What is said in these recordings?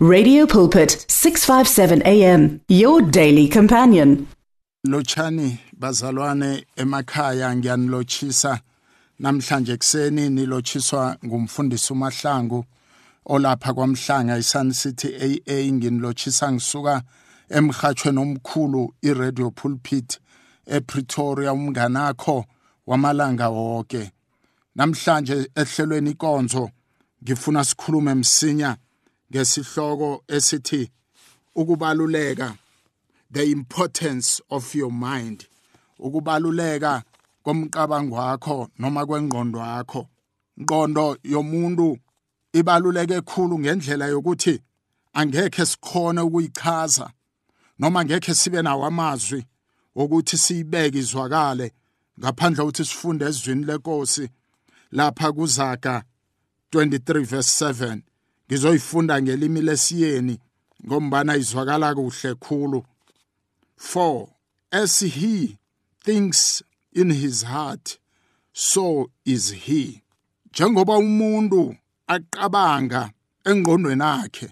Radio Pulpit 657 AM your daily companion. Lochani bazalwane emakhaya ngiyanilochisa. Namhlanje ekseni nilochiswa ngumfundisi uMahlangu olapha kwamhlanga iSun City AA nginilochisa ngisuka emhathweni omkhulu iRadio Pulpit ePretoria umnganakho wamalanga wonke namhlanje ehlelweni ikonzo ngifuna sikhulume msinya ngesihloko esithi ukubaluleka the importance of your mind ukubaluleka komqabango wakho noma kwengqondo yakho ingqondo yomuntu ibaluleke kakhulu ngendlela yokuthi angekhe sikhone ukuyichaza noma ngekhe sibe nawo amazwi ukuthi siyibeke izwakale ngaphandle ukuthi sifunde ezwini lenkosi. Lapha kuzaga 23 verse 7 ngizoyifunda ngelimi lesiyeni ngombana izwakala kuhle khulu. 4 as he thinks in his heart so is he. Njengoba umuntu aqabanga engqondweni yakhe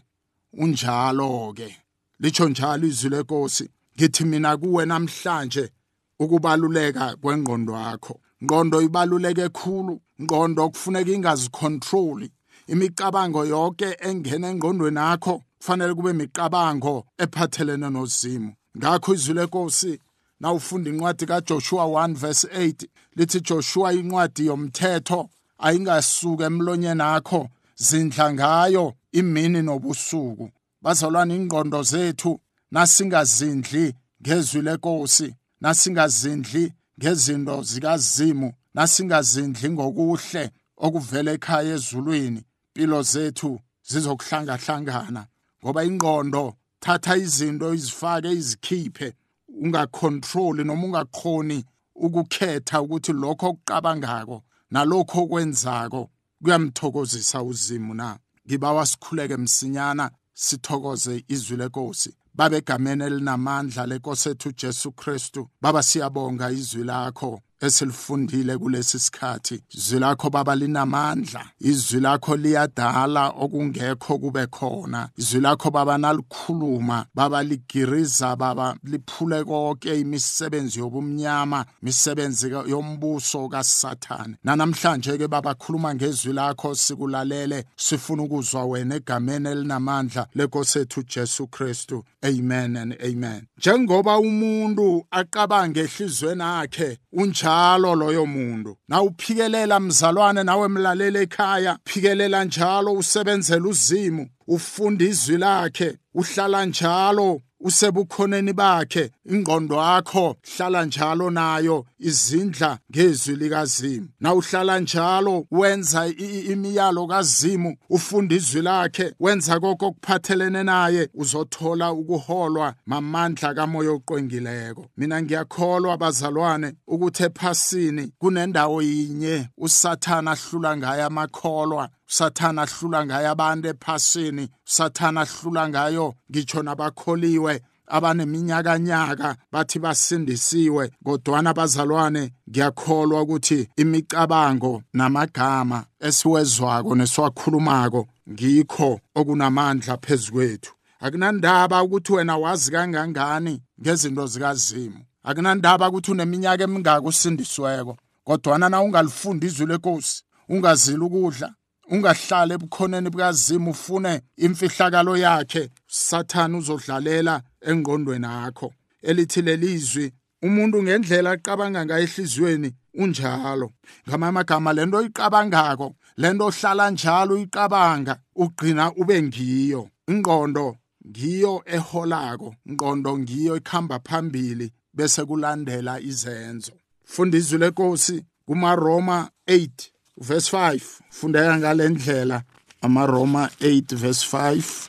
unjalo ke licho njalo izwi lenkosi ngithi mina kuwe namhlanje ukubaluleka kwengqondo yakho. Ngqondo ibaluleke khulu ngqondo kufuneka ingazicontroli imicabango yonke engena engqondweni yakho kufanele kube imicabango ephathelene nozimo. Ngakho izwi lenkosi nawufunda incwadi kaJoshua 1 verse 8 lithi Joshua incwadi yomthetho ayingasuka emlonyeni akho zindla ngayo imini nobusuku. Bazalwana ingqondo zethu nasingazindli ngezwi lenkosi nasingazindli ngezinto zikazimu nasingazindli ngokuhle okuvela ekhaya ezulwini. Impilo zethu zizokuhlangahlangana ngoba ingqondo thatha izinto izifake izikhiphe ungacontrol noma ungakhoni ukukhetha ukuthi lokho okuqabangako nalokho okwenzako kuyamthokozisa uzimu na. Ngibawa sikhuleke msinyana sithokoze izwi lenkosi. Babe egameni elinamandla lenkosi ethu Jesu Kristu. Baba siyabonga izwi lakho. Esilifundile kulesi sikhathi. Izwi lakho baba linamandla. Izwi lakho liyadala okungekho kube khona. Izwi lakho baba nalikhuluma. Baba ligiriza baba liphule konke imisebenzi yobumnyama imisebenzi yombuso kaSathane. Nanamhlanje ke baba khuluma ngezwi lakho sikulalele sifuna ukuzwa wena egameni elinamandla lenkosi ethu Jesu Kristu. Amen and amen. Njengoba umuntu aqabange ehlizweni yakhe unjalo loyo muntu. Na uphikelela mzalwane nawe mlalela ekhaya phikelela njalo usebenzela uzimu ufunda izwi lakhe uhlala njalo usebukhoneni bakhe ingqondo yakho hlala njalo nayo izindla ngezwi likazimu. Na uhlala njalo wenza imiyalo kazimu ufunda izwi lakhe wenza konke okuphathelene naye uzothola ukuholwa mamandla kamoya oqwengileko. Mina ngiyakholwa bazalwane ukuthi ephasini kunendawo yinye usathana ahlula ngayo amakholwa. Usathana ahlula ngayo abantu ephasini usathana ahlula ngayo ngitsho nabakholiwe abaneminyakanyaka bathi basindisiwe kodwana bazalwane ngiyakholwa ukuthi imicabango namagama esiwezwako nesiwakhulumako ngikho okunamandla phezukwethu akunandaba ukuthi wena wazi kangangani ngezinto zikazimu. Akunandaba ukuthi uneminyaka emingaka usindisweko kodwana na ungalifunda izwi lenkosi ungazili ukudla ungahlali ebukhoneni bukazimu ufune imfihlakalo yakhe. Sathana uzodlalela engqondweni yakho elithi lelizwi umuntu ngendlela aqabanga ngayo ehliziyweni unjalo. Ngamagama lento oyiqabangako lento ohlala njalo uyiqabanga ugcina ube ngiyo. Ingqondo ngiyo eholako ingqondo ngiyo ikhamba phambili bese kulandela izenzo. Funda izwi lenkosi kumaroma 8 verse 5 fundeka ngalendlela amaroma 8 verse 5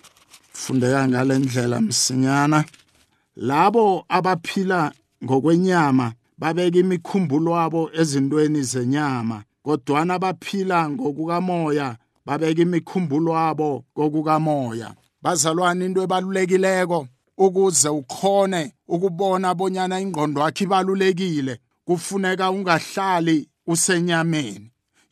fundeka ngalendlela msinyana. Labo abaphila ngokwenyama babeka imikhumbulo wabo ezintweni zenyama kodwana abaphila ngokukamoya babeka imikhumbulo wabo kokukamoya bazalwane into ebalulekileko ukuze ukhone ukubona bonyana ingqondo yakho ibalulekile kufuneka ungahlali usenyameni.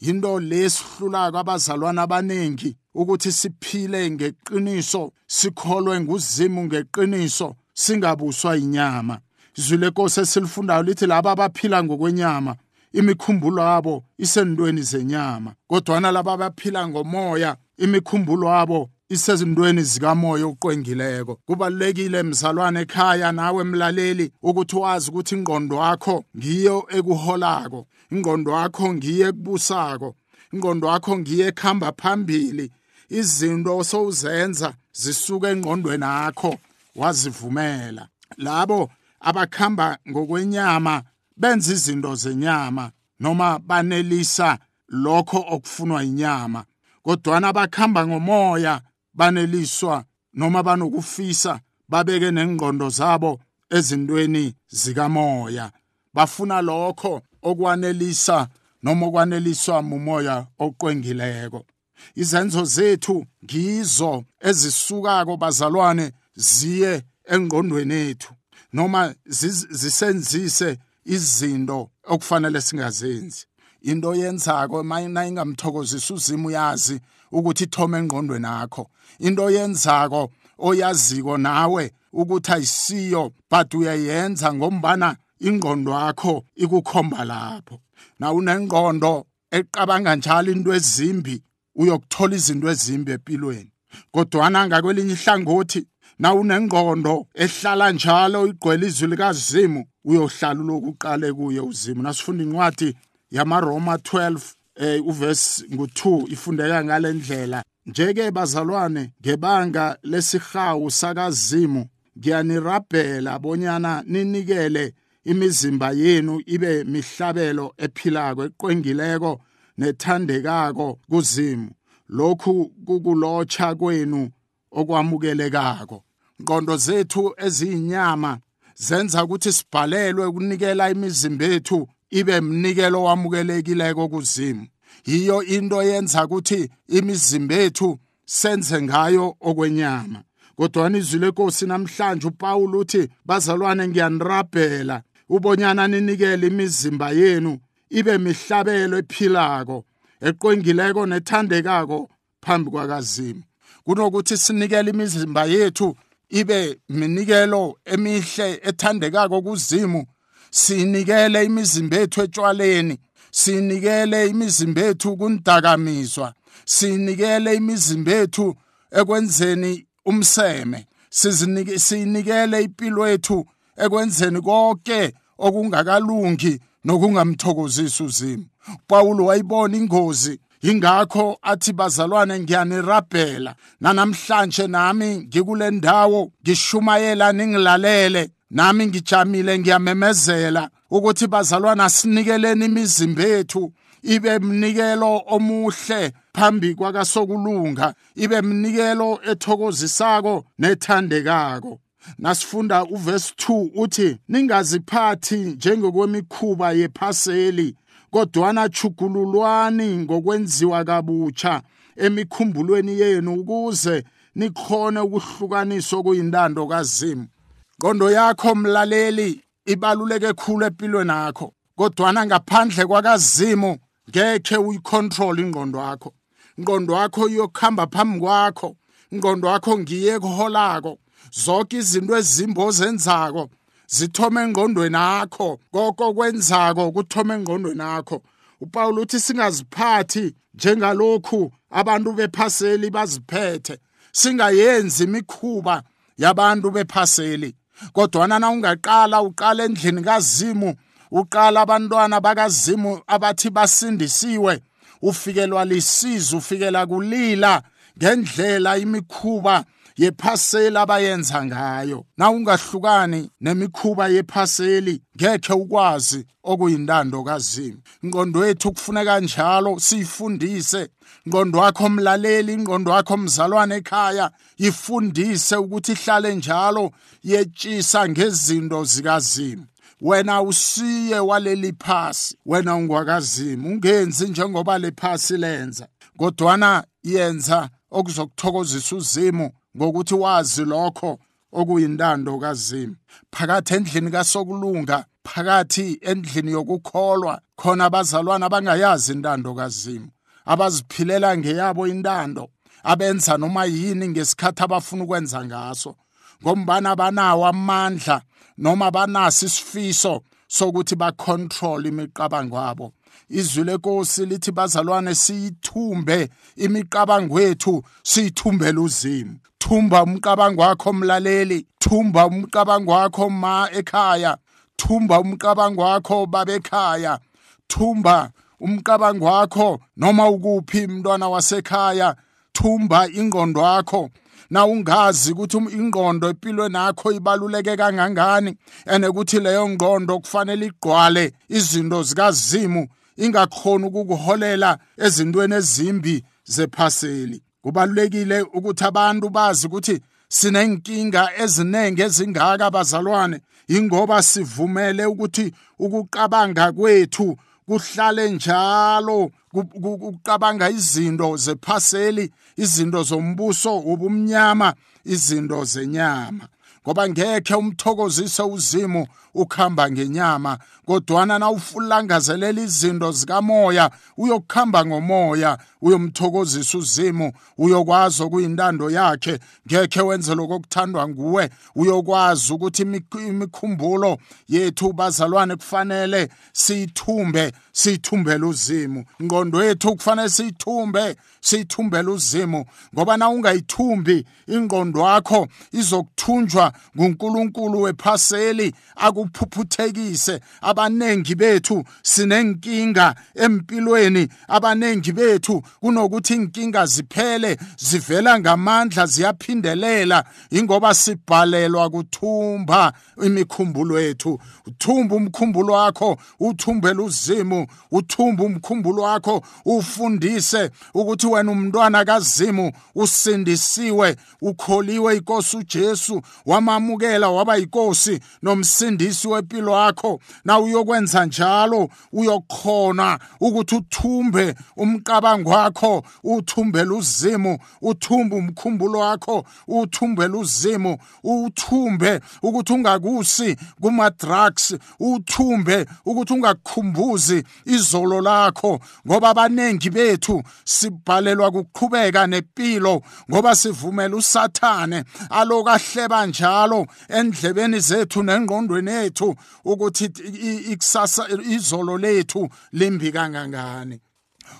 Into lesihlulako abazalwana abaningi ukuthi siphile ngeqiniso sikholwe nguzimu ngeqiniso singabuswa inyama izwi lenkosi esilifundayo lithi laba abaphila ngokwenyama imikhumbulo yabo isendweni zenyama kodwana laba abaphila ngomoya imikhumbulo yabo isezintweni zikamoya oqwengileko. Kubalulekile mzalwane ekhaya nawe mlaleli ukuthi wazi ukuthi ingqondo yakho ngiyo ekuholako. Ingqondo yakho ngiyo ekubusako. Ingqondo yakho ngiyo ekhamba phambili. Izinto osowuzenza zisuka engqondweni yakho wazivumela. Labo abakhamba ngokwenyama benza izinto zenyama noma banelisa lokho okufunwa inyama. Kodwana abakhamba ngomoya baneliswa noma banokufisa babeke nengqondo zabo ezintweni zikamoya. Bafuna lokho okwanelisa noma okwaneliswa mumoya oqwengileko. Izenzo zethu ngizo ezisukako bazalwane ziye engqondweni ethu noma zisenzise izinto okufanele singazenzi. Into yenzako mayina ingamthokozisa uzima uyazi ukuthi ithome engqondweni yakho into yenzako oyaziko nawe ukuthi ayisiyo but uyayenza ngombana ingqondo yakho ikukhomba lapho. Na unengqondo eqabanga njalo into ezimbi uyokuthola izinto ezimbi empilweni. Kodwana ngakwelinye ihlangothi na unengqondo ehlala njalo igcwele izwi likazimu uyohlala ulokuqale kuye uzimu. Nasifunda incwadi yamaroma 12 eh uvesi ngo2 ifundeka ngalendlela njeke bazalwane ngebanga lesihawu sakazimu ngiyanirabhela bonyana ninikele imizimba yenu ibe mihlabelo ephilako eqwengileko nethandekako kuzimu. Lokhu kukulotsha kwenu okwamukelekako. Ngqondo zethu eziyinyama zenza ukuthi sibhalelwe ukunikela imizimba yethu ibe mnikelo wamukelekileko kuzimu. Yiyo into yenza ukuthi imizimba yethu senze ngayo okwenyama. Kodwa izwi lenkosi namhlanje uPaul uthi bazalwane ngiyanirabhela ubonyana ninikele imizimba yenu ibe mihlabelo ephilako eqwengileko nethandekako phambi kwakazimu. Kunokuthi sinikele imizimba yethu ibe minikelo emihle ethandekako kuzimu sinikele imizimba yethu etshwaleni. Sinikele imizimba yethu kundakamizwa sinikele imizimba yethu ekwenzeni umseme. Sinikele impilo yethu ekwenzeni konke okungakalungi nokungamthokozisi uzimo Paulo wayibona ingozi. Ingakho athi bazalwane ngiyanirabhela. Nanamhlanje nami ngikule ndawo ngishumayela ningilalele nami ngijamile ngiyamemezela ukuthi bazalwana sinikeleni imizimba yethu ibe mnikelo omuhle phambi kwakasokulunga ibe mnikelo ethokozisako nethandekako. Nasifunda uvesi 2 uthi ningaziphathi njengokwemikhuba yephaseli kodwana chugululwani ngokwenziwa kabutsha emikhumbulweni yenu ukuze nikhone ukuhlukaniswa kuyintando kazimu. Qondo yakho mlaleli ibaluleke khulu empilweni yakho. Kodwana ngaphandle kwakazimo ngeke uyicontrol ingqondo yakho. Ingqondo yakho iyokhamba phambi kwakho. Ingqondo yakho ngiye kuholako. Zonke izinto ezimbo zenzako zithoma engqondweni yakho. Konke kwenzako kuthoma engqondweni yakho. uPaul uthi singaziphathi njengalokhu abantu bephaseli baziphethe singayenzi imikhuba yabantu bephaseli kodwana na ungaqala uqala endlini kazimu uqala abantwana bakazimu abathi basindisiwe ufikelwa lisizo ufikela kulila ngendlela imikhuba yephaseli abayenza ngayo. Na ungahlukani nemikhuba yephaseli? Ngekhe ukwazi okuyintando kazimu ingqondo yethu kufuneka njalo siyifundise. Ingqondo wakho mlaleli ingqondo wakho mzalwane ekhaya yifundise ukuthi ihlale njalo yetshisa ngezinto zikazimu wena usiye waleli phasi wena ungwakazimu ungenzi njengoba lephasi lenza. Kodwana yenza okuzokuthokozisa uzimu ngokuthi wazi lokho okuyintando kazimu phakathi endlini kasokulunga phakathi endlini yokukholwa khona abazalwana abangayazi intando kazimu abaziphilela ngeyabo intando abenza noma yini ngesikhathi abafuna ukwenza ngaso. Ngombana banawo amandla noma banaso isifiso sokuthi bacontrol imiqabango yabo. Izwi lenkosi lithi bazalwane siyithumbe imiqabango yethu siyithumbele uzimu. Thumba umqabango wakho mlaleli. Thumba umqabango wakho ma ekhaya. Thumba umqabango wakho babekhaya. Thumba umqabango wakho noma ukuphi mntwana wasekhaya. Thumba ingqondo yakho na ungazi ukuthi um, ingqondo empilweni yakho ibaluleke kangangani? And ukuthi leyo ngqondo kufanele igqwale izinto zikazimu ingakhona ukukuholela ezintweni ezimbi zephaseli. Kubalulekile ukuthi abantu bazi ukuthi sinenkinga eziningi ezingaka bazalwane. Ingoba sivumele ukuthi ukuqabanga kwethu kuhlale njalo kuqabanga izinto zephaseli izinto zombuso ubumnyama izinto zenyama. Ngoba ngekhe umthokozise uzimo ukhamba ngenyama kodwana na ufulangazelela izinto zikamoya uyokuhamba ngomoya uyomthokozisa uzimo uyokwazi okuyintando yakhe ngekhe wenze lokho okuthandwa nguwe uyokwazi ukuthi imikhumbulo yethu bazalwane kufanele siyithumbe siyithumbele uzimo ingqondo yethu kufanele siyithumbe siyithumbele uzimo ngoba na ungayithumbi ingqondo yakho izokuthunjwa nguNkulunkulu wephaseli akuphuphuthekise abanengi bethu sinenkinga empilweni. Abanengi bethu kunokuthi inkinga ziphele zivela ngamandla ziyaphindelela. Ingoba sibhalelwa kuthumba imikhumbulo yethu. Uthumba umkhumbulo wakho uthumbele uzimu uthumba umkhumbulo wakho ufundise ukuthi wena umntwana kazimu usindisiwe ukholiwe inkosi uJesu wamamukela waba yinkosi nomsindisi wempilo yakho na uyokwenza njalo? Uyokhona ukuthi uthumbe umqabango wakho uthumbele uzimu uthumbe umkhumbulo wakho uthumbele uzimu uthumbe ukuthi ungakusi kuma drugs uthumbe ukuthi ungakukhumbuzi izolo lakho ngoba abanengi bethu sibhalelwa ukuqhubeka nempilo ngoba sivumela usathane alokahleba njalo endlebeni zethu nengqondweni yethu ukuthi ikusasa izolo lethu limbi kangangani?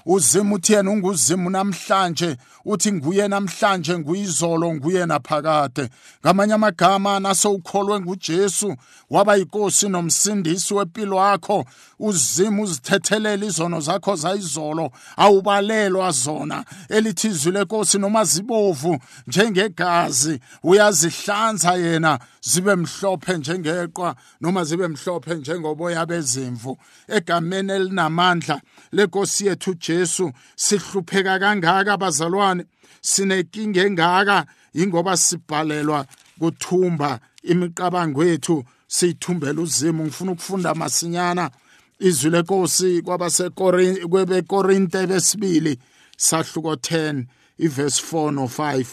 Uzima uthi yena unguzimu namhlanje uthi nguye namhlanje nguyizolo nguye naphakade. Ngamanye amagama naso ukholwe nguJesu waba yinkosi nomsindisi wempilo yakho. Uzima uzithethelela izono zakho zayizolo awubalelwa zona. Elithi izwi lenkosi noma zibovu njengegazi uyazihlanza yena zibe mhlophe njengeqwa noma zibe mhlophe njengoboya bezimvu. Egameni elinamandla lenkosi yethu Jesu sihlupheka kangaka bazalwane? Sinenkinga engaka? Ingoba sibhalelwa kuthumba imiqabango yethu siyithumbela uzimo ngifuna ukufunda masinyana. Izwi lenkosi kwabasekorinte besibili sahluko 10 iverse 4 no 5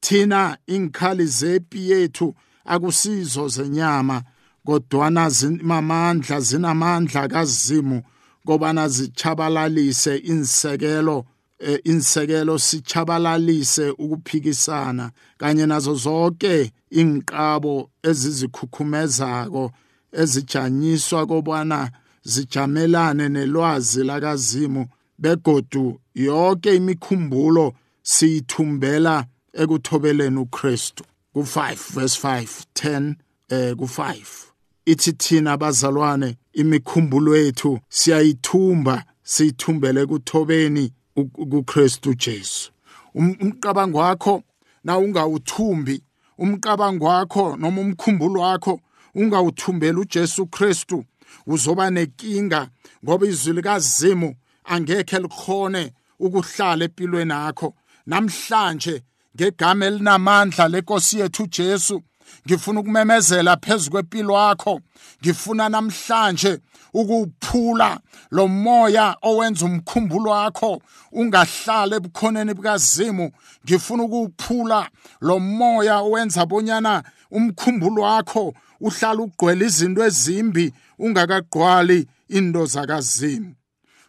thina inkhali zepi yethu akusizo zenyama kodwana zinamandla zinamandla kazimu kobana zichabalalise insekelo eh, insekelo sichabalalise ukuphikisana kanye nazo zonke inqabo ezizikhukhumezako ezijanyiswa kobana zijamelane nelwazi lakazimu begodu yonke imikhumbulo siyithumbela ekuthobeleni uKristu. Ku5 verse 5 10 eh ku5 ithi thina abazalwane imikhumbulo yethu siyayithumba siyithumbele kuthobeni kuKristu Jesu. Um, umqabango wakho na ungawuthumbi? Umqabango wakho noma umkhumbulo wakho ungawuthumbeli uJesu Kristu? Uzoba nenkinga ngoba izwi likazimu angekhe likhone ukuhlala empilweni yakho. Namhlanje ngegama elinamandla lenkosi yethu Jesu ngifuna ukumemezela phezulu kwempilo yakho ngifuna namhlanje ukuphula lo moya owenza umkhumbulo wakho ungahlala ebukhoneni bukazimu. Ngifuna ukuphula lo moya owenza bonyana umkhumbulo wakho uhlala ugqwele izinto ezimbi ungakagqwali into zakazimu.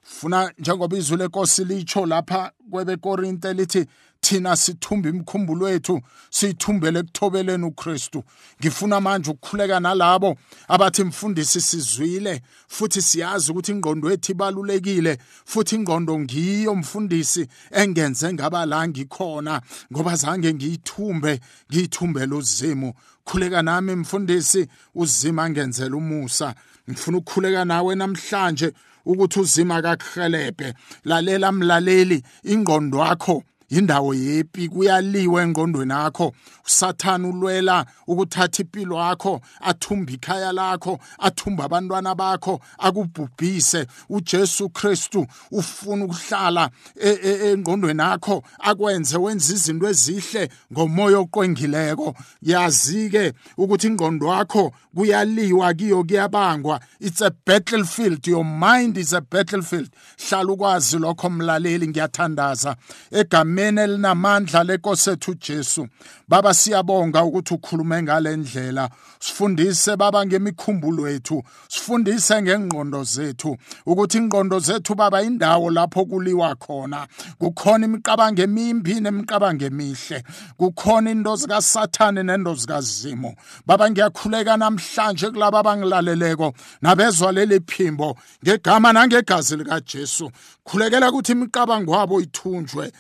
Funa njengoba izwi lenkosi litsho lapha kwebekorinte lithi thina sithumba imikhumbulo wethu siyithumbele ekuthobeleni uKristu. Ngifuna manje ukukhuleka nalabo abathi mfundisi sizwile futhi siyazi ukuthi ingqondo yethu ibalulekile futhi ingqondo ngiyo mfundisi engenze ngaba la ngikhona ngoba zange ngiyithumbe ngiyithumbele uzimo khuleka nami mfundisi uzima ngenzela umusa. Ngifuna ukukhuleka nawe namhlanje ukuthi uzima kakuhelebhe lalela mlaleli ingqondo yakho indawo yepi kuyaliwa engqondweni yakho usathana ulwela ukuthatha impilo yakho athumba ikhaya lakho athumba abantwana bakho akubhubhise. uJesu Kristu ufuna ukuhlala e, e, engqondweni yakho akwenze wenza izinto ezihle ngomoya oqwengileko. Yazi ke ukuthi ingqondo yakho kuyaliwa kiyo kuyabangwa. It's a battlefield. Your mind is a battlefield. Hlala ukwazi lokho mlaleli ngiyathandaza. Egameni elinamandla lenkosi ethu Jesu. Baba siyabonga ukuthi ukhulume ngale ndlela. Sifundise baba ngemikhumbulo yethu. Sifundise ngengqondo zethu ukuthi ingqondo zethu baba indawo lapho kuliwa khona. Kukhona imicabango emimbi nemicabango emihle. Kukhona into zika sathane nendo zikazimo. Baba ngiyakhuleka namhlanje kulabo abangilaleleko nabezwa leli phimbo ngegama nangegazi lika Jesu khulekela ukuthi imicabango wabo ithunjwe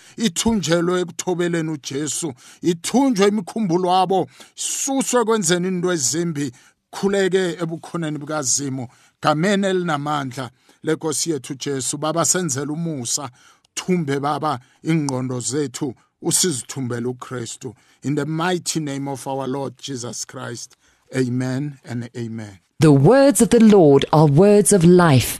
ithunjelwe ekuthobeleni uJesu. Ithunjwe imikhumbulo wabo. Suswe kwenzeni into ezimbi. Khuleke ebukhoneni bukazimu. Gameni elinamandla lenkosi yethu Jesu. Baba senzele umusa. Thumbe baba ingqondo zethu. Usizithumbele uKristu. In the mighty name of our Lord Jesus Christ. Amen and amen. The words of the Lord are words of life.